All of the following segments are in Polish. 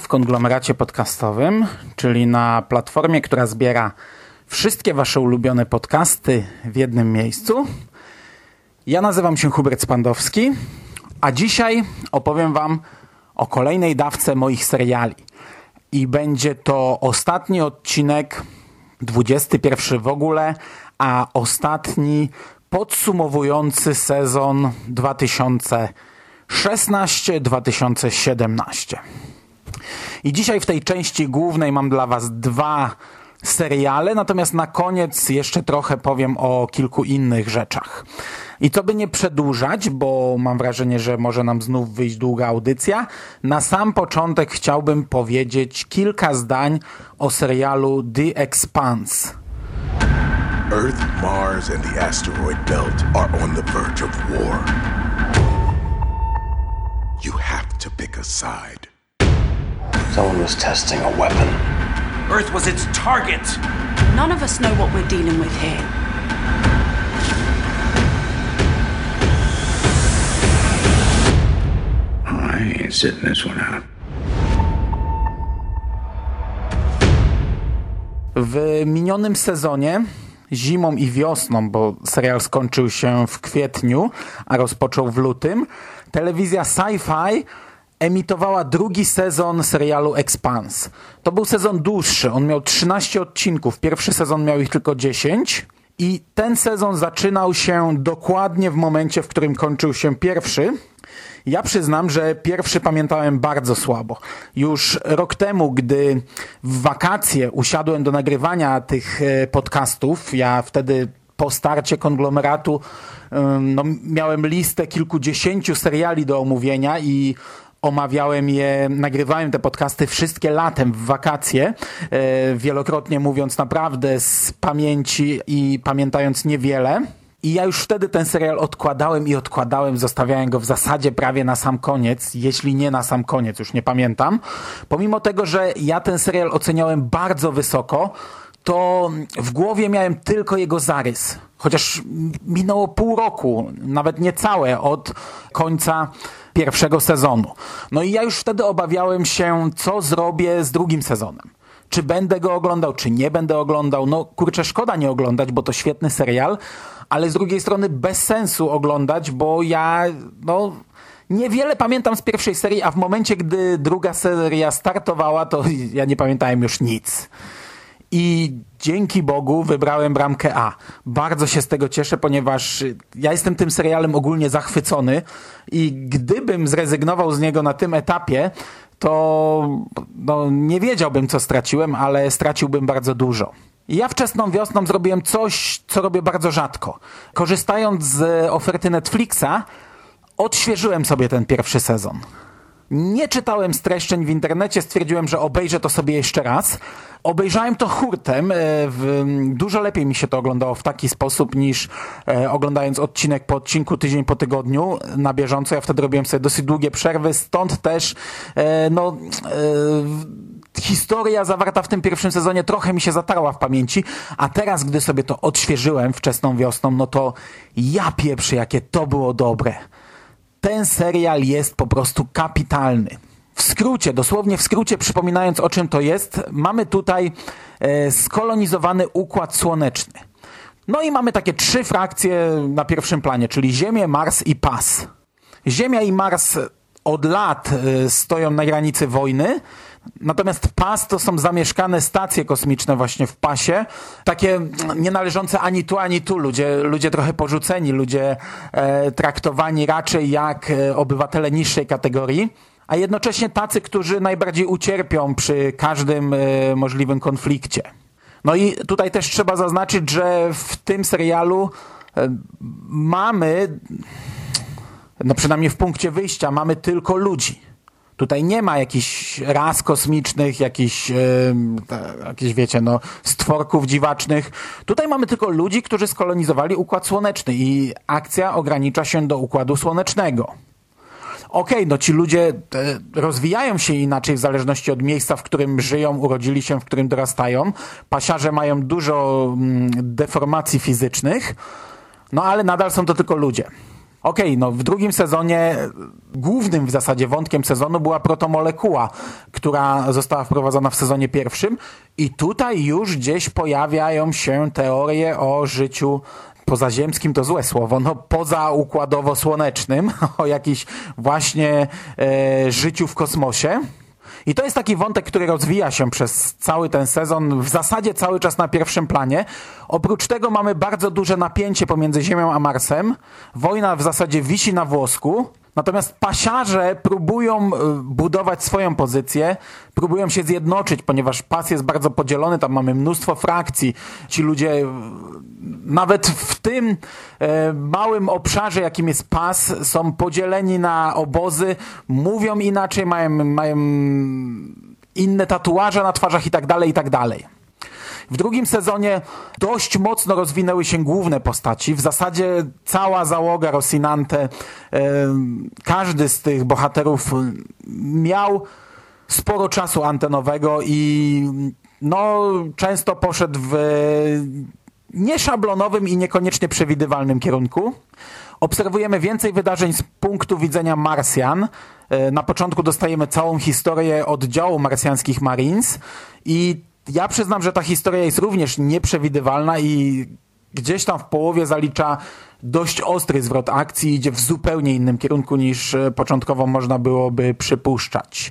W konglomeracie podcastowym, czyli na platformie, która zbiera wszystkie Wasze ulubione podcasty w jednym miejscu. Ja nazywam się Hubert Spandowski, a dzisiaj opowiem Wam o kolejnej dawce moich seriali. I będzie to ostatni odcinek, 21 w ogóle, a ostatni podsumowujący sezon 2016-2017. I dzisiaj w tej części głównej mam dla Was dwa seriale, natomiast na koniec jeszcze trochę powiem o kilku innych rzeczach. I to by nie przedłużać, bo mam wrażenie, że może nam znów wyjść długa audycja. Na sam początek chciałbym powiedzieć kilka zdań o serialu The Expanse. Earth, Mars, and the asteroid belt are on the verge of war. You have to pick a side. Someone was testing a weapon. Earth was its target. None of us know what we're dealing with here. I ain't sitting this one out. W minionym sezonie, zimą i wiosną, bo serial skończył się w kwietniu, a rozpoczął w lutym, telewizja Sci-Fi emitowała drugi sezon serialu Expanse. To był sezon dłuższy, on miał 13 odcinków, pierwszy sezon miał ich tylko 10 i ten sezon zaczynał się dokładnie w momencie, w którym kończył się pierwszy. Ja przyznam, że pierwszy pamiętałem bardzo słabo. Już rok temu, gdy w wakacje usiadłem do nagrywania tych e, podcastów, ja wtedy po starcie konglomeratu no, miałem listę kilkudziesięciu seriali do omówienia i omawiałem je, nagrywałem te podcasty wszystkie latem w wakacje, e, wielokrotnie mówiąc naprawdę z pamięci i pamiętając niewiele. I ja już wtedy ten serial odkładałem i odkładałem, zostawiałem go w zasadzie prawie na sam koniec, jeśli nie na sam koniec, już nie pamiętam. Pomimo tego, że ja ten serial oceniałem bardzo wysoko, to w głowie miałem tylko jego zarys. Chociaż minęło pół roku, nawet niecałe od końca pierwszego sezonu. No i ja już wtedy obawiałem się, co zrobię z drugim sezonem. Czy będę go oglądał, czy nie będę oglądał. No kurczę, szkoda nie oglądać, bo to świetny serial, ale z drugiej strony bez sensu oglądać, bo ja, no niewiele pamiętam z pierwszej serii, a w momencie, gdy druga seria startowała, to ja nie pamiętałem już nic. I dzięki Bogu wybrałem bramkę A. Bardzo się z tego cieszę, ponieważ ja jestem tym serialem ogólnie zachwycony i gdybym zrezygnował z niego na tym etapie, to no, nie wiedziałbym, co straciłem, ale straciłbym bardzo dużo. Ja wczesną wiosną zrobiłem coś, co robię bardzo rzadko. Korzystając z oferty Netflixa, odświeżyłem sobie ten pierwszy sezon. Nie czytałem streszczeń w internecie, stwierdziłem, że obejrzę to sobie jeszcze raz. Obejrzałem to hurtem. W, dużo lepiej mi się to oglądało w taki sposób niż e, oglądając odcinek po odcinku, tydzień po tygodniu na bieżąco. Ja wtedy robiłem sobie dosyć długie przerwy, stąd też e, no, e, historia zawarta w tym pierwszym sezonie trochę mi się zatarła w pamięci, a teraz, gdy sobie to odświeżyłem wczesną wiosną, no to ja pieprzę, jakie to było dobre ten serial jest po prostu kapitalny. W skrócie, dosłownie w skrócie, przypominając o czym to jest, mamy tutaj e, skolonizowany układ słoneczny. No i mamy takie trzy frakcje na pierwszym planie, czyli Ziemię, Mars i Pas. Ziemia i Mars od lat e, stoją na granicy wojny, Natomiast pas to są zamieszkane stacje kosmiczne właśnie w pasie, takie nie należące ani tu, ani tu. Ludzie, ludzie trochę porzuceni, ludzie e, traktowani raczej jak e, obywatele niższej kategorii, a jednocześnie tacy, którzy najbardziej ucierpią przy każdym e, możliwym konflikcie. No i tutaj też trzeba zaznaczyć, że w tym serialu e, mamy no przynajmniej w punkcie wyjścia, mamy tylko ludzi. Tutaj nie ma jakichś ras kosmicznych, jakichś, yy, jakieś wiecie, no, stworków dziwacznych. Tutaj mamy tylko ludzi, którzy skolonizowali Układ Słoneczny i akcja ogranicza się do Układu Słonecznego okej, okay, no ci ludzie e, rozwijają się inaczej w zależności od miejsca, w którym żyją, urodzili się, w którym dorastają. Pasiarze mają dużo mm, deformacji fizycznych, no ale nadal są to tylko ludzie. Okej, okay, no w drugim sezonie głównym w zasadzie wątkiem sezonu była protomolekuła, która została wprowadzona w sezonie pierwszym i tutaj już gdzieś pojawiają się teorie o życiu pozaziemskim to złe słowo, no pozaukładowo-słonecznym, o jakimś właśnie e, życiu w kosmosie. I to jest taki wątek, który rozwija się przez cały ten sezon, w zasadzie cały czas na pierwszym planie. Oprócz tego mamy bardzo duże napięcie pomiędzy Ziemią a Marsem. Wojna w zasadzie wisi na włosku. Natomiast pasiarze próbują e, budować swoją pozycję, próbują się zjednoczyć, ponieważ pas jest bardzo podzielony, tam mamy mnóstwo frakcji. Ci ludzie e, nawet w tym e, małym obszarze, jakim jest pas, są podzieleni na obozy, mówią inaczej, mają, mają inne tatuaże na twarzach i tak dalej, i tak dalej. W drugim sezonie dość mocno rozwinęły się główne postaci. W zasadzie cała załoga Rosinante, każdy z tych bohaterów miał sporo czasu antenowego i no, często poszedł w nieszablonowym i niekoniecznie przewidywalnym kierunku. Obserwujemy więcej wydarzeń z punktu widzenia Marsjan. E, na początku dostajemy całą historię oddziału marsjańskich Marines i ja przyznam, że ta historia jest również nieprzewidywalna i gdzieś tam w połowie zalicza dość ostry zwrot akcji, idzie w zupełnie innym kierunku niż e, początkowo można byłoby przypuszczać.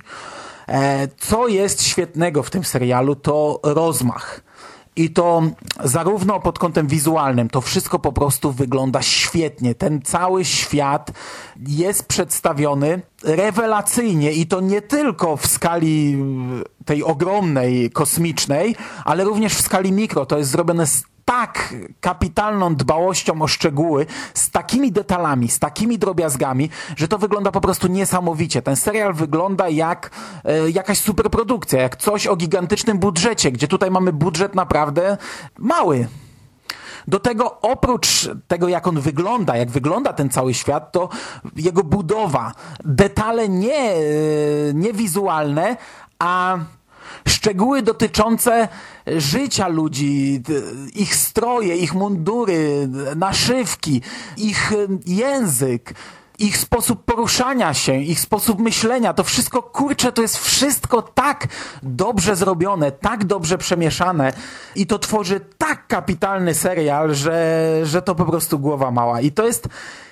E, co jest świetnego w tym serialu, to rozmach. I to zarówno pod kątem wizualnym, to wszystko po prostu wygląda świetnie. Ten cały świat jest przedstawiony rewelacyjnie i to nie tylko w skali tej ogromnej, kosmicznej, ale również w skali mikro. To jest zrobione z tak kapitalną dbałością o szczegóły, z takimi detalami, z takimi drobiazgami, że to wygląda po prostu niesamowicie. Ten serial wygląda jak e, jakaś superprodukcja, jak coś o gigantycznym budżecie, gdzie tutaj mamy budżet naprawdę mały. Do tego oprócz tego, jak on wygląda, jak wygląda ten cały świat, to jego budowa, detale nie, e, nie wizualne, a szczegóły dotyczące życia ludzi, ich stroje, ich mundury, naszywki, ich język, ich sposób poruszania się, ich sposób myślenia, to wszystko, kurczę, to jest wszystko tak dobrze zrobione, tak dobrze przemieszane i to tworzy tak kapitalny serial, że, że to po prostu głowa mała. I to jest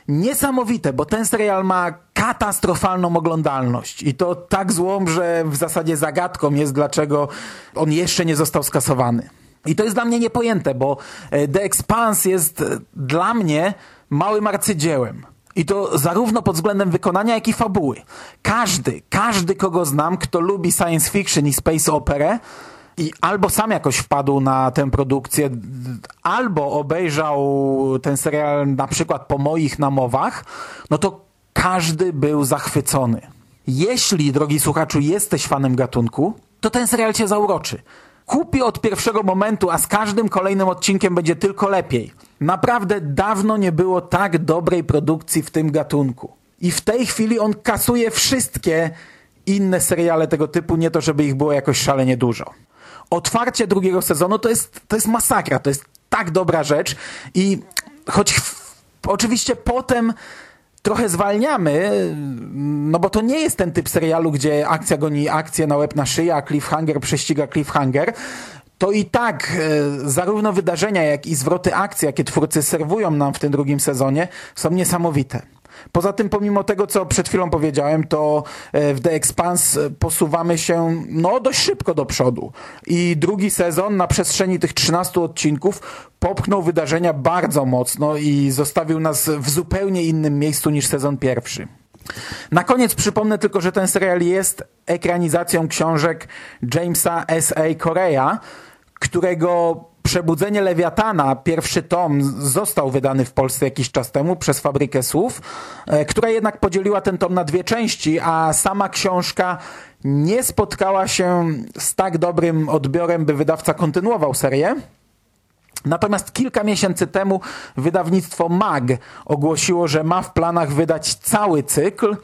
niesamowite, bo ten serial ma katastrofalną oglądalność i to tak złą, że w zasadzie zagadką jest, dlaczego on jeszcze nie został skasowany. I to jest dla mnie niepojęte, bo e, The Expanse jest e, dla mnie małym arcydziełem. I to zarówno pod względem wykonania, jak i fabuły. Każdy, każdy, kogo znam, kto lubi science fiction i space operę, i albo sam jakoś wpadł na tę produkcję, albo obejrzał ten serial na przykład po moich namowach, no to każdy był zachwycony. Jeśli, drogi słuchaczu, jesteś fanem gatunku, to ten serial cię zauroczy. Kupi od pierwszego momentu, a z każdym kolejnym odcinkiem będzie tylko lepiej. Naprawdę dawno nie było tak dobrej produkcji w tym gatunku. I w tej chwili on kasuje wszystkie inne seriale tego typu, nie to żeby ich było jakoś szalenie dużo. Otwarcie drugiego sezonu to jest, to jest masakra, to jest tak dobra rzecz i choć oczywiście potem trochę zwalniamy, no bo to nie jest ten typ serialu, gdzie akcja goni akcję na łeb na szyję, a cliffhanger prześciga cliffhanger. To i tak e, zarówno wydarzenia, jak i zwroty akcji, jakie twórcy serwują nam w tym drugim sezonie, są niesamowite. Poza tym, pomimo tego, co przed chwilą powiedziałem, to e, w The Expanse posuwamy się no, dość szybko do przodu. I drugi sezon na przestrzeni tych 13 odcinków popchnął wydarzenia bardzo mocno i zostawił nas w zupełnie innym miejscu niż sezon pierwszy. Na koniec przypomnę tylko, że ten serial jest ekranizacją książek Jamesa S.A. Korea, którego Przebudzenie Lewiatana, pierwszy tom, został wydany w Polsce jakiś czas temu przez Fabrykę Słów, e, która jednak podzieliła ten tom na dwie części, a sama książka nie spotkała się z tak dobrym odbiorem, by wydawca kontynuował serię. Natomiast kilka miesięcy temu wydawnictwo MAG ogłosiło, że ma w planach wydać cały cykl,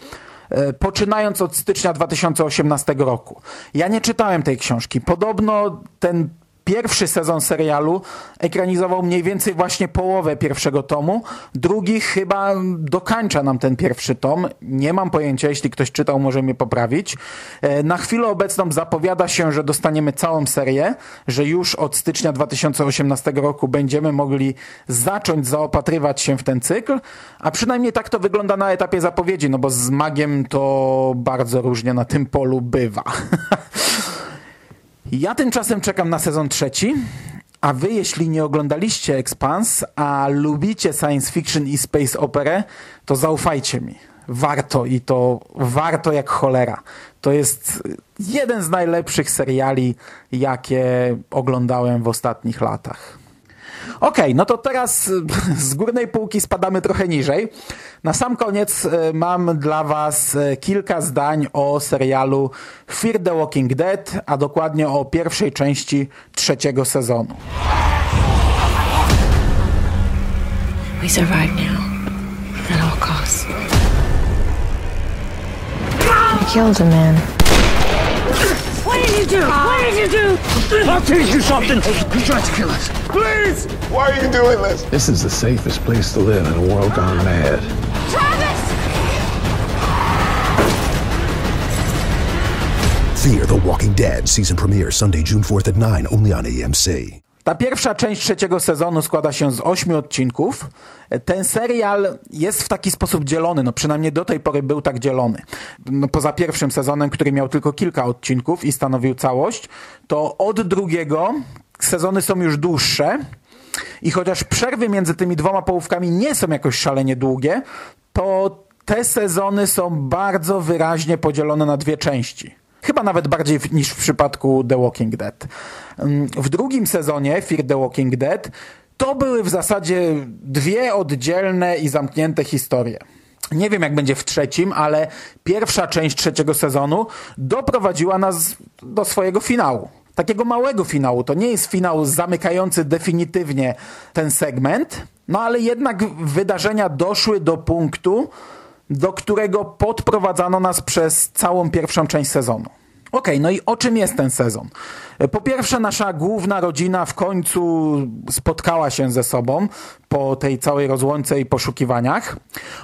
e, poczynając od stycznia 2018 roku. Ja nie czytałem tej książki. Podobno ten Pierwszy sezon serialu ekranizował mniej więcej właśnie połowę pierwszego tomu. Drugi chyba dokańcza nam ten pierwszy tom. Nie mam pojęcia, jeśli ktoś czytał, może mnie poprawić. E, na chwilę obecną zapowiada się, że dostaniemy całą serię, że już od stycznia 2018 roku będziemy mogli zacząć zaopatrywać się w ten cykl, a przynajmniej tak to wygląda na etapie zapowiedzi, no bo z magiem to bardzo różnie na tym polu bywa. Ja tymczasem czekam na sezon trzeci, a wy jeśli nie oglądaliście Expans, a lubicie science fiction i space operę, to zaufajcie mi. Warto i to warto jak cholera. To jest jeden z najlepszych seriali, jakie oglądałem w ostatnich latach. Okej, okay, no to teraz z górnej półki spadamy trochę niżej. Na sam koniec e, mam dla Was e, kilka zdań o serialu Fear the Walking Dead, a dokładnie o pierwszej części trzeciego sezonu. We survive now, at all costs. I killed a man. What did you do? What did you do? I'll teach you something. He tried to kill us. Please! Why are you doing this? This is the safest place to live in a world gone mad. Travis! Fear the Walking Dead season premiere Sunday, June 4th at 9, only on AMC. Ta pierwsza część trzeciego sezonu składa się z ośmiu odcinków. Ten serial jest w taki sposób dzielony, no przynajmniej do tej pory był tak dzielony. No, poza pierwszym sezonem, który miał tylko kilka odcinków i stanowił całość, to od drugiego sezony są już dłuższe i chociaż przerwy między tymi dwoma połówkami nie są jakoś szalenie długie, to te sezony są bardzo wyraźnie podzielone na dwie części. Chyba nawet bardziej niż w przypadku The Walking Dead. Mm, w drugim sezonie Fear the Walking Dead to były w zasadzie dwie oddzielne i zamknięte historie. Nie wiem, jak będzie w trzecim, ale pierwsza część trzeciego sezonu doprowadziła nas do swojego finału. Takiego małego finału. To nie jest finał zamykający definitywnie ten segment, no ale jednak wydarzenia doszły do punktu, do którego podprowadzano nas przez całą pierwszą część sezonu. Okej, okay, no i o czym jest ten sezon? Po pierwsze, nasza główna rodzina w końcu spotkała się ze sobą po tej całej rozłące i poszukiwaniach.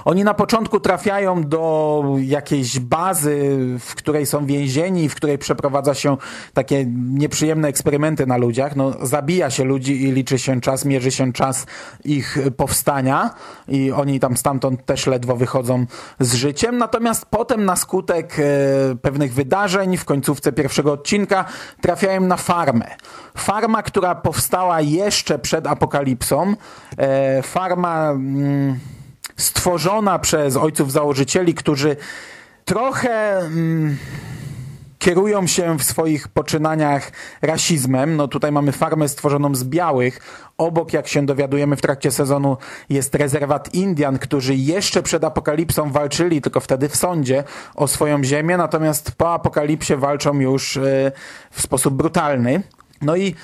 Oni na początku trafiają do jakiejś bazy, w której są więzieni, w której przeprowadza się takie nieprzyjemne eksperymenty na ludziach. No, zabija się ludzi i liczy się czas, mierzy się czas ich powstania i oni tam stamtąd też ledwo wychodzą z życiem. Natomiast potem na skutek e, pewnych wydarzeń w końcówce pierwszego odcinka trafiają na farmę. Farma, która powstała jeszcze przed apokalipsą. E, farma mm, stworzona przez ojców założycieli, którzy trochę... Kierują się w swoich poczynaniach rasizmem. No tutaj mamy farmę stworzoną z białych. Obok, jak się dowiadujemy w trakcie sezonu, jest rezerwat Indian, którzy jeszcze przed apokalipsą walczyli, tylko wtedy w sądzie, o swoją ziemię, natomiast po apokalipsie walczą już e, w sposób brutalny. No i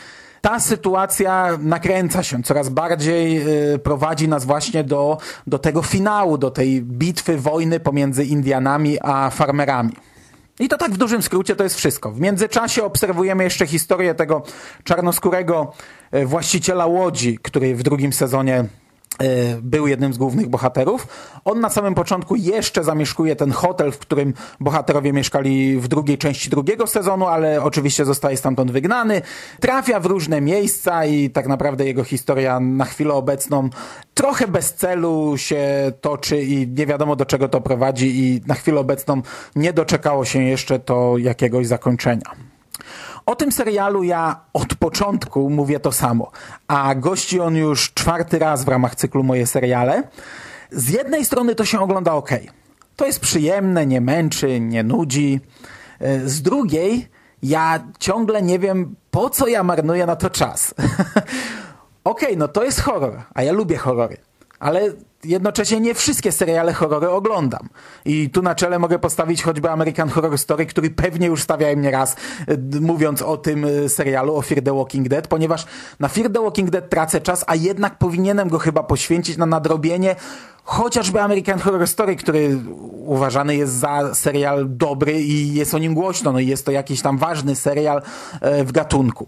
ta sytuacja nakręca się, coraz bardziej e, prowadzi nas właśnie do, do tego finału, do tej bitwy, wojny pomiędzy Indianami a farmerami. I to tak w dużym skrócie to jest wszystko. W międzyczasie obserwujemy jeszcze historię tego czarnoskórego e, właściciela łodzi, który w drugim sezonie był jednym z głównych bohaterów. On na samym początku jeszcze zamieszkuje ten hotel, w którym bohaterowie mieszkali w drugiej części drugiego sezonu, ale oczywiście zostaje stamtąd wygnany. Trafia w różne miejsca i tak naprawdę jego historia na chwilę obecną trochę bez celu się toczy i nie wiadomo do czego to prowadzi i na chwilę obecną nie doczekało się jeszcze to jakiegoś zakończenia. O tym serialu ja od początku mówię to samo, a gości on już czwarty raz w ramach cyklu Moje seriale. Z jednej strony to się ogląda ok. To jest przyjemne, nie męczy, nie nudzi. E, z drugiej ja ciągle nie wiem, po co ja marnuję na to czas. Okej, no to jest horror, a ja lubię horrory, ale jednocześnie nie wszystkie seriale horrory oglądam. I tu na czele mogę postawić choćby American Horror Story, który pewnie już stawiałem nie raz, y, mówiąc o tym y, serialu, o Fear the Walking Dead, ponieważ na Fear the Walking Dead tracę czas, a jednak powinienem go chyba poświęcić na nadrobienie chociażby American Horror Story, który uważany jest za serial dobry i jest o nim głośno, no i jest to jakiś tam ważny serial e, w gatunku.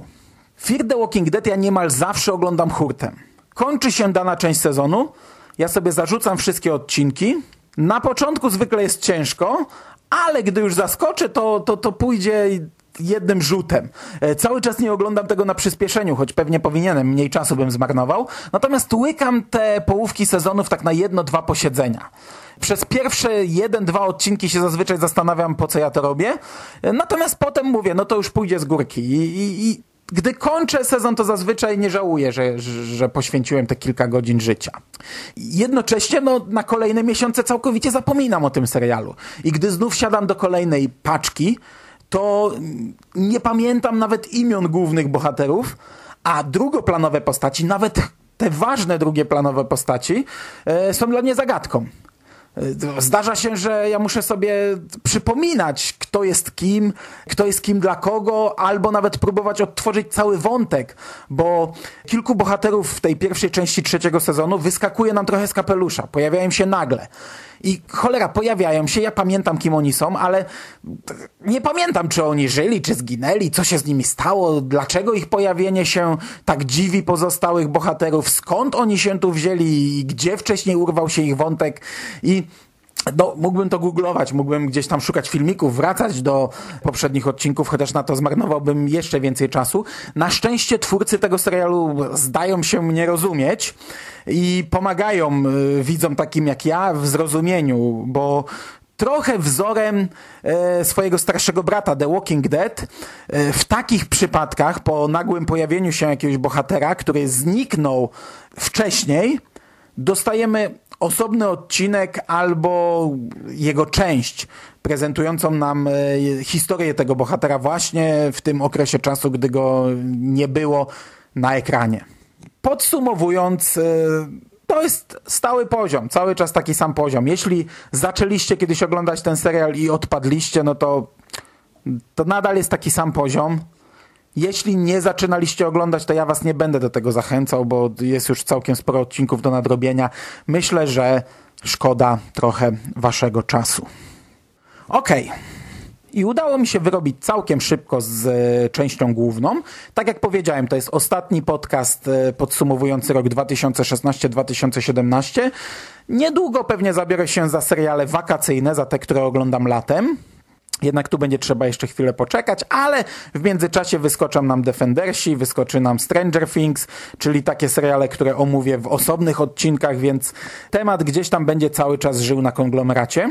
Fear the Walking Dead ja niemal zawsze oglądam hurtem. Kończy się dana część sezonu, ja sobie zarzucam wszystkie odcinki. Na początku zwykle jest ciężko, ale gdy już zaskoczę, to, to, to pójdzie jednym rzutem. E, Cały czas nie oglądam tego na przyspieszeniu, choć pewnie powinienem, mniej czasu bym zmarnował. Natomiast łykam te połówki sezonów tak na jedno, dwa posiedzenia. Przez pierwsze jeden, dwa odcinki się zazwyczaj zastanawiam, po co ja to robię. E, Natomiast potem mówię, no to już pójdzie z górki. I, i, i gdy kończę sezon, to zazwyczaj nie żałuję, że, że, poświęciłem te kilka godzin życia. Jednocześnie no, na kolejne miesiące całkowicie zapominam o tym serialu. I gdy znów siadam do kolejnej paczki, to nie pamiętam nawet imion głównych bohaterów, a drugoplanowe postaci, nawet te ważne drugie planowe postaci, e, są dla mnie zagadką. E, Zdarza się, że ja muszę sobie przypominać, kto jest kim, kto jest kim dla kogo, albo nawet próbować odtworzyć cały wątek, bo kilku bohaterów w tej pierwszej części trzeciego sezonu wyskakuje nam trochę z kapelusza, pojawiają się nagle. I cholera, pojawiają się, ja pamiętam kim oni są, ale nie pamiętam, czy oni żyli, czy zginęli, co się z nimi stało, dlaczego ich pojawienie się tak dziwi pozostałych bohaterów, skąd oni się tu wzięli i gdzie wcześniej urwał się ich wątek. I no, mógłbym to googlować, mógłbym gdzieś tam szukać filmików, wracać do poprzednich odcinków, chociaż na to zmarnowałbym jeszcze więcej czasu. Na szczęście twórcy tego serialu zdają się mnie rozumieć i pomagają y, widzom takim jak ja w zrozumieniu, bo trochę wzorem e, swojego starszego brata The Walking Dead e, w takich przypadkach po nagłym pojawieniu się jakiegoś bohatera, który zniknął wcześniej, dostajemy osobny odcinek albo jego część prezentującą nam e, historię tego bohatera właśnie w tym okresie czasu, gdy go nie było na ekranie. Podsumowując, e, to jest stały poziom, cały czas taki sam poziom. Jeśli zaczęliście kiedyś oglądać ten serial i odpadliście, no to, to nadal jest taki sam poziom. Jeśli nie zaczynaliście oglądać, to ja was nie będę do tego zachęcał, bo jest już całkiem sporo odcinków do nadrobienia. Myślę, że szkoda trochę waszego czasu. Okej. I udało mi się wyrobić całkiem szybko z e, częścią główną. Tak jak powiedziałem, to jest ostatni podcast e, podsumowujący rok 2016-2017. Niedługo pewnie zabiorę się za seriale wakacyjne, za te, które oglądam latem. Jednak tu będzie trzeba jeszcze chwilę poczekać, ale w międzyczasie wyskoczą nam Defendersi, wyskoczy nam Stranger Things, czyli takie seriale, które omówię w osobnych odcinkach, więc temat gdzieś tam będzie cały czas żył na konglomeracie.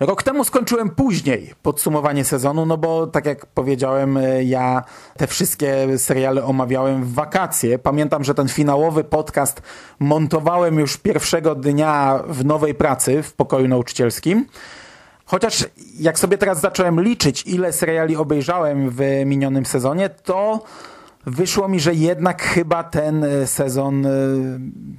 Rok temu skończyłem później podsumowanie sezonu, no bo tak jak powiedziałem, e, ja te wszystkie seriale omawiałem w wakacje. Pamiętam, że ten finałowy podcast montowałem już pierwszego dnia w nowej pracy w pokoju nauczycielskim. Chociaż jak sobie teraz zacząłem liczyć, ile seriali obejrzałem w minionym sezonie, to wyszło mi, że jednak chyba ten e, sezon e,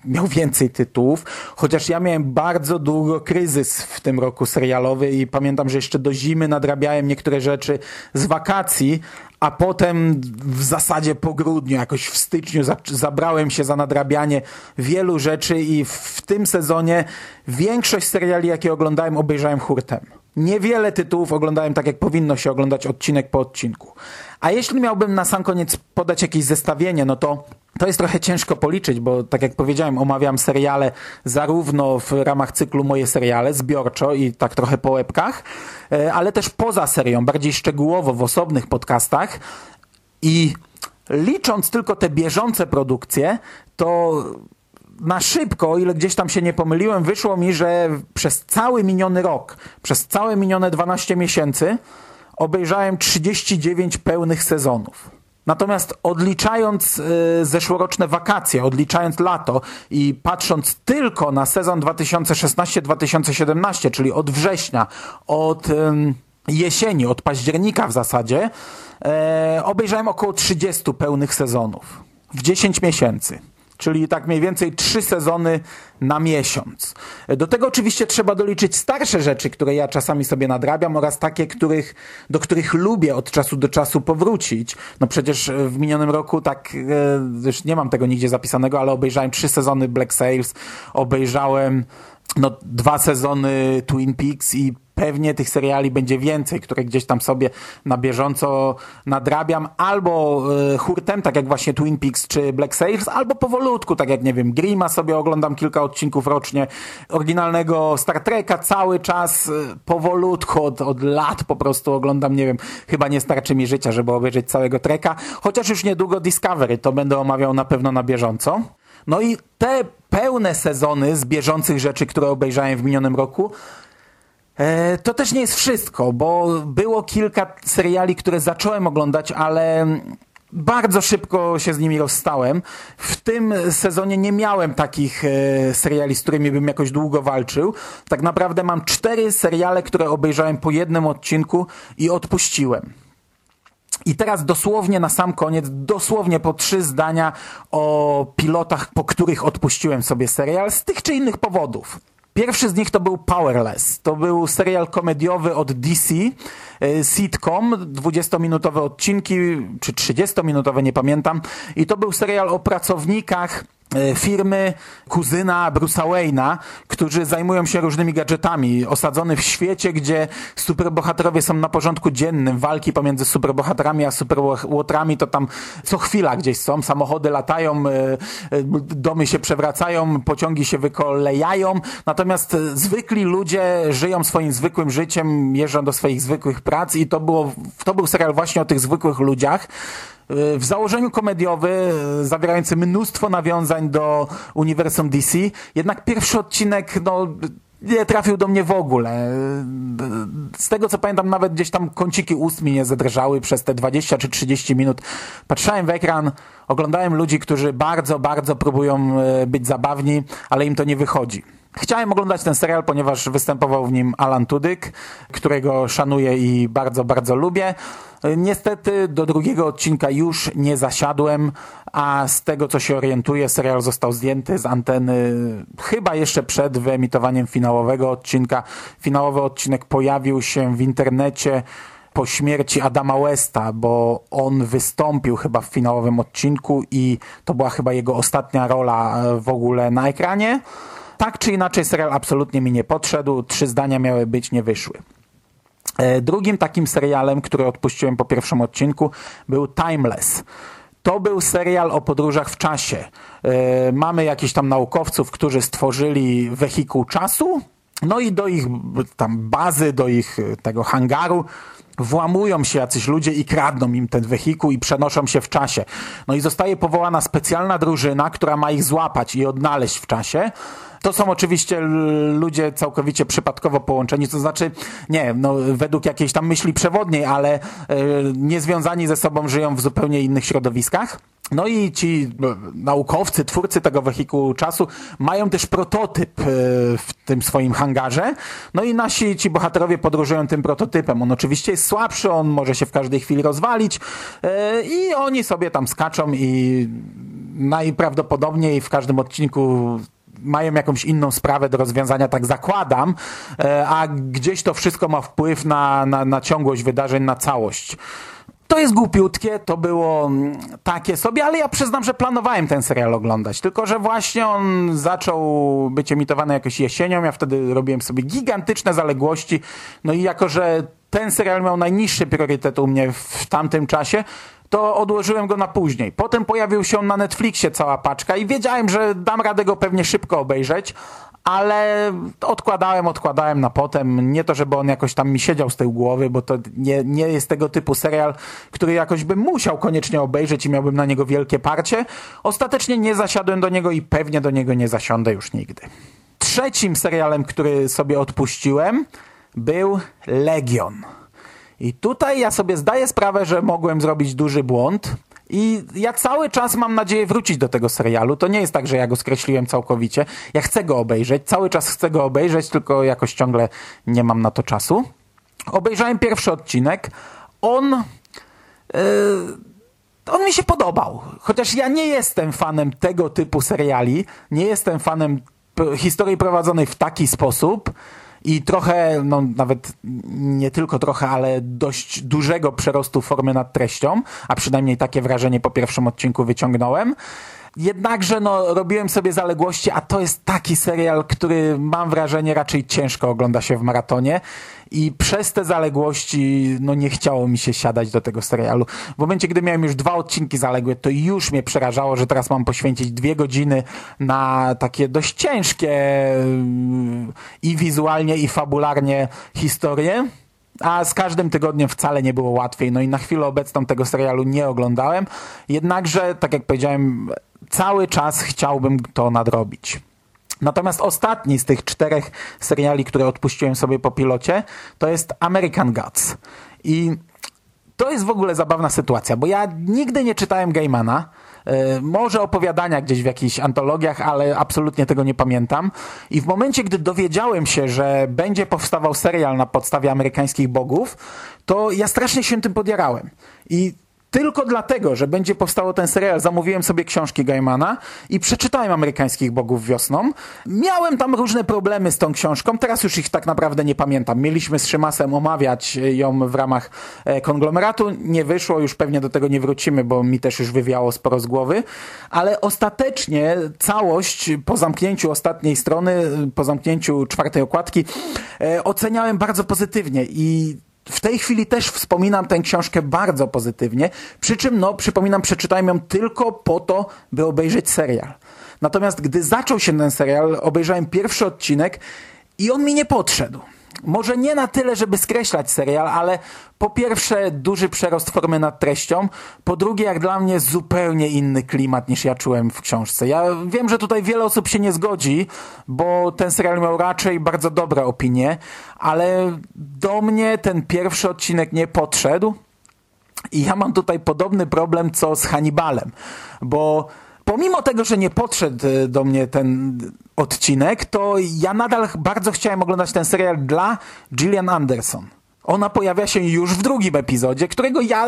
miał więcej tytułów. Chociaż ja miałem bardzo długo kryzys w tym roku serialowy i pamiętam, że jeszcze do zimy nadrabiałem niektóre rzeczy z wakacji, a potem w zasadzie po grudniu, jakoś w styczniu zabrałem się za nadrabianie wielu rzeczy i w tym sezonie większość seriali, jakie oglądałem, obejrzałem hurtem. Niewiele tytułów oglądałem tak, jak powinno się oglądać odcinek po odcinku. A jeśli miałbym na sam koniec podać jakieś zestawienie, no to to jest trochę ciężko policzyć, bo tak jak powiedziałem, omawiam seriale zarówno w ramach cyklu Moje seriale, zbiorczo i tak trochę po łebkach, e, ale też poza serią, bardziej szczegółowo w osobnych podcastach i licząc tylko te bieżące produkcje, to na szybko, o ile gdzieś tam się nie pomyliłem, wyszło mi, że przez cały miniony rok, przez całe minione 12 miesięcy obejrzałem 39 pełnych sezonów. Natomiast odliczając y, zeszłoroczne wakacje, odliczając lato i patrząc tylko na sezon 2016-2017, czyli od września, od y, jesieni, od października w zasadzie, e, obejrzałem około 30 pełnych sezonów w 10 miesięcy. Czyli tak mniej więcej trzy sezony na miesiąc. Do tego oczywiście trzeba doliczyć starsze rzeczy, które ja czasami sobie nadrabiam oraz takie, których, do których lubię od czasu do czasu powrócić. No przecież w minionym roku tak, e, już nie mam tego nigdzie zapisanego, ale obejrzałem trzy sezony Black Sails, obejrzałem no, dwa sezony Twin Peaks i pewnie tych seriali będzie więcej, które gdzieś tam sobie na bieżąco nadrabiam, albo y, hurtem, tak jak właśnie Twin Peaks czy Black Sails, albo powolutku, tak jak nie wiem, Grima sobie oglądam kilka odcinków rocznie, oryginalnego Star Treka cały czas y, powolutku, od, od lat po prostu oglądam, nie wiem, chyba nie starczy mi życia, żeby obejrzeć całego Treka, chociaż już niedługo Discovery, to będę omawiał na pewno na bieżąco. No i te pełne sezony z bieżących rzeczy, które obejrzałem w minionym roku, e, to też nie jest wszystko, bo było kilka seriali, które zacząłem oglądać, ale bardzo szybko się z nimi rozstałem. W tym sezonie nie miałem takich e, seriali, z którymi bym jakoś długo walczył. Tak naprawdę mam cztery seriale, które obejrzałem po jednym odcinku i odpuściłem. I teraz dosłownie na sam koniec, dosłownie po trzy zdania o pilotach, po których odpuściłem sobie serial z tych czy innych powodów. Pierwszy z nich to był Powerless. To był serial komediowy od DC, sitcom, 20-minutowe odcinki, czy 30-minutowe, nie pamiętam. I to był serial o pracownikach E, firmy kuzyna Bruce'a Wayne'a, którzy zajmują się różnymi gadżetami, osadzony w świecie, gdzie superbohaterowie są na porządku dziennym, walki pomiędzy superbohaterami a superłotrami to tam co chwila gdzieś są, samochody latają, e, e, domy się przewracają, pociągi się wykolejają, natomiast zwykli ludzie żyją swoim zwykłym życiem, jeżdżą do swoich zwykłych prac i to, było, to był serial właśnie o tych zwykłych ludziach, w założeniu komediowy, zawierający mnóstwo nawiązań do uniwersum DC, jednak pierwszy odcinek, no, nie trafił do mnie w ogóle. Z tego co pamiętam, nawet gdzieś tam kąciki ust mi nie zadrżały przez te 20 czy 30 minut. Patrzałem w ekran, oglądałem ludzi, którzy bardzo, bardzo próbują być zabawni, ale im to nie wychodzi. Chciałem oglądać ten serial, ponieważ występował w nim Alan Tudyk, którego szanuję i bardzo, bardzo lubię. Niestety do drugiego odcinka już nie zasiadłem, a z tego co się orientuję, serial został zdjęty z anteny chyba jeszcze przed wyemitowaniem finałowego odcinka. Finałowy odcinek pojawił się w internecie po śmierci Adama Westa, bo on wystąpił chyba w finałowym odcinku i to była chyba jego ostatnia rola w ogóle na ekranie. Tak czy inaczej serial absolutnie mi nie podszedł, trzy zdania miały być, nie wyszły. E, drugim takim serialem, który odpuściłem po pierwszym odcinku, był Timeless. To był serial o podróżach w czasie. E, mamy jakichś tam naukowców, którzy stworzyli wehikuł czasu, no i do ich tam bazy, do ich e, tego hangaru włamują się jacyś ludzie i kradną im ten wehikuł i przenoszą się w czasie. No i zostaje powołana specjalna drużyna, która ma ich złapać i odnaleźć w czasie. To są oczywiście ludzie całkowicie przypadkowo połączeni, to znaczy, nie, no, według jakiejś tam myśli przewodniej, ale y, niezwiązani ze sobą żyją w zupełnie innych środowiskach. No i ci naukowcy, twórcy tego wehikułu czasu mają też prototyp e, w tym swoim hangarze. No i nasi ci bohaterowie podróżują tym prototypem. On oczywiście jest słabszy, on może się w każdej chwili rozwalić e, i oni sobie tam skaczą i najprawdopodobniej w każdym odcinku mają jakąś inną sprawę do rozwiązania, tak zakładam, e, a gdzieś to wszystko ma wpływ na, na, na ciągłość wydarzeń, na całość. To jest głupiutkie, to było mm, takie sobie, ale ja przyznam, że planowałem ten serial oglądać. Tylko, że właśnie on zaczął być emitowany jakoś jesienią. Ja wtedy robiłem sobie gigantyczne zaległości. No i jako, że ten serial miał najniższy priorytet u mnie w tamtym czasie, to odłożyłem go na później. Potem pojawił się on na Netflixie cała paczka i wiedziałem, że dam radę go pewnie szybko obejrzeć, ale odkładałem, odkładałem na potem. Nie to, żeby on jakoś tam mi siedział z tyłu głowy, bo to nie, nie jest tego typu serial, który jakoś bym musiał koniecznie obejrzeć i miałbym na niego wielkie parcie. Ostatecznie nie zasiadłem do niego i pewnie do niego nie zasiądę już nigdy. Trzecim serialem, który sobie odpuściłem, był Legion. I tutaj ja sobie zdaję sprawę, że mogłem zrobić duży błąd. I ja cały czas mam nadzieję wrócić do tego serialu. To nie jest tak, że ja go skreśliłem całkowicie. Ja chcę go obejrzeć, cały czas chcę go obejrzeć, tylko jakoś ciągle nie mam na to czasu. Obejrzałem pierwszy odcinek. On. Yy, on mi się podobał. Chociaż ja nie jestem fanem tego typu seriali. Nie jestem fanem historii prowadzonej w taki sposób. I trochę, no nawet nie tylko trochę, ale dość dużego przerostu formy nad treścią, a przynajmniej takie wrażenie po pierwszym odcinku wyciągnąłem. Jednakże no, robiłem sobie zaległości, a to jest taki serial, który mam wrażenie raczej ciężko ogląda się w maratonie i przez te zaległości no, nie chciało mi się siadać do tego serialu. W momencie, gdy miałem już dwa odcinki zaległe, to już mnie przerażało, że teraz mam poświęcić dwie godziny na takie dość ciężkie mm, i wizualnie, i fabularnie historie. A z każdym tygodniem wcale nie było łatwiej. No i na chwilę obecną tego serialu nie oglądałem. Jednakże, tak jak powiedziałem, cały czas chciałbym to nadrobić. Natomiast ostatni z tych czterech seriali, które odpuściłem sobie po pilocie, to jest American Gods. I to jest w ogóle zabawna sytuacja, bo ja nigdy nie czytałem Gaimana. E, Może opowiadania gdzieś w jakichś antologiach, ale absolutnie tego nie pamiętam. I w momencie, gdy dowiedziałem się, że będzie powstawał serial na podstawie amerykańskich bogów, to ja strasznie się tym podjarałem. I tylko dlatego, że będzie powstało ten serial, zamówiłem sobie książki Gaimana i przeczytałem Amerykańskich Bogów wiosną. Miałem tam różne problemy z tą książką, teraz już ich tak naprawdę nie pamiętam. Mieliśmy z Szymasem omawiać ją w ramach e, konglomeratu, nie wyszło, już pewnie do tego nie wrócimy, bo mi też już wywiało sporo z głowy, ale ostatecznie całość po zamknięciu ostatniej strony, po zamknięciu czwartej okładki e, oceniałem bardzo pozytywnie i w tej chwili też wspominam tę książkę bardzo pozytywnie, przy czym, no, przypominam, przeczytałem ją tylko po to, by obejrzeć serial. Natomiast gdy zaczął się ten serial, obejrzałem pierwszy odcinek i on mi nie podszedł. Może nie na tyle, żeby skreślać serial, ale po pierwsze duży przerost formy nad treścią, po drugie jak dla mnie zupełnie inny klimat niż ja czułem w książce. Ja wiem, że tutaj wiele osób się nie zgodzi, bo ten serial miał raczej bardzo dobre opinie, ale do mnie ten pierwszy odcinek nie podszedł i ja mam tutaj podobny problem co z Hannibalem, bo pomimo tego, że nie podszedł e, do mnie ten odcinek, to ja nadal bardzo chciałem oglądać ten serial dla Gillian Anderson. Ona pojawia się już w drugim epizodzie, którego ja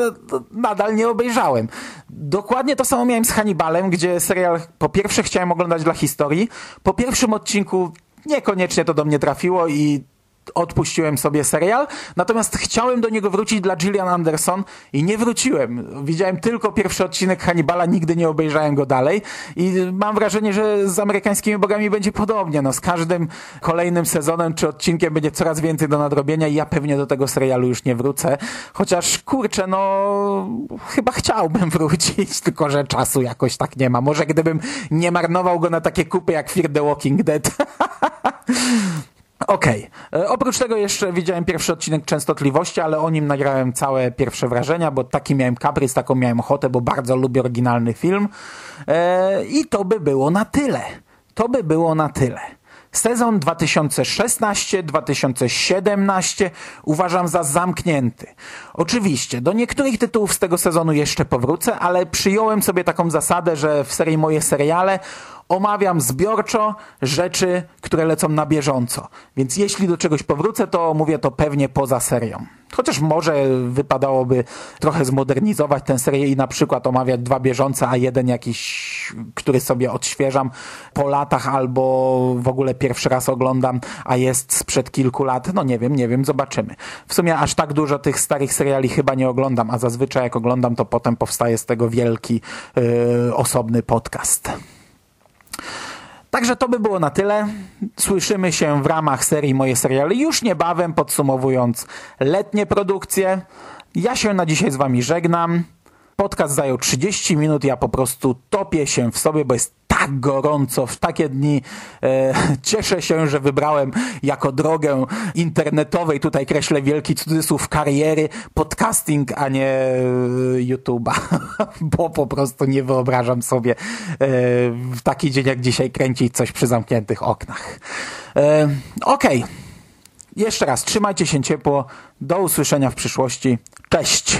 nadal nie obejrzałem. Dokładnie to samo miałem z Hannibalem, gdzie serial po pierwsze chciałem oglądać dla historii, po pierwszym odcinku niekoniecznie to do mnie trafiło i odpuściłem sobie serial, natomiast chciałem do niego wrócić dla Gillian Anderson i nie wróciłem. Widziałem tylko pierwszy odcinek Hannibala, nigdy nie obejrzałem go dalej i mam wrażenie, że z amerykańskimi bogami będzie podobnie. No, z każdym kolejnym sezonem czy odcinkiem będzie coraz więcej do nadrobienia i ja pewnie do tego serialu już nie wrócę. Chociaż kurczę, no chyba chciałbym wrócić, tylko że czasu jakoś tak nie ma. Może gdybym nie marnował go na takie kupy jak Fear the Walking Dead. Okej. Okay. Oprócz tego jeszcze widziałem pierwszy odcinek Częstotliwości, ale o nim nagrałem całe pierwsze wrażenia, bo taki miałem kaprys, taką miałem ochotę, bo bardzo lubię oryginalny film. Eee, I to by było na tyle. To by było na tyle. Sezon 2016-2017 uważam za zamknięty. Oczywiście, do niektórych tytułów z tego sezonu jeszcze powrócę, ale przyjąłem sobie taką zasadę, że w serii Moje Seriale omawiam zbiorczo rzeczy, które lecą na bieżąco. Więc jeśli do czegoś powrócę, to mówię to pewnie poza serią. Chociaż może wypadałoby trochę zmodernizować tę serię i na przykład omawiać dwa bieżące, a jeden jakiś, który sobie odświeżam po latach albo w ogóle pierwszy raz oglądam, a jest sprzed kilku lat. No nie wiem, nie wiem, zobaczymy. W sumie aż tak dużo tych starych seriali chyba nie oglądam, a zazwyczaj jak oglądam, to potem powstaje z tego wielki, yy, osobny podcast. Także to by było na tyle. Słyszymy się w ramach serii Moje Seriale już niebawem, podsumowując letnie produkcje. Ja się na dzisiaj z Wami żegnam. Podcast zajął 30 minut, ja po prostu topię się w sobie, bo jest tak gorąco w takie dni. E, cieszę się, że wybrałem jako drogę internetowej, tutaj kreślę wielki cudzysłów, kariery, podcasting, a nie e, YouTube'a, bo po prostu nie wyobrażam sobie e, w taki dzień jak dzisiaj kręcić coś przy zamkniętych oknach. E, Okej. Okay. Jeszcze raz, trzymajcie się ciepło. Do usłyszenia w przyszłości. Cześć!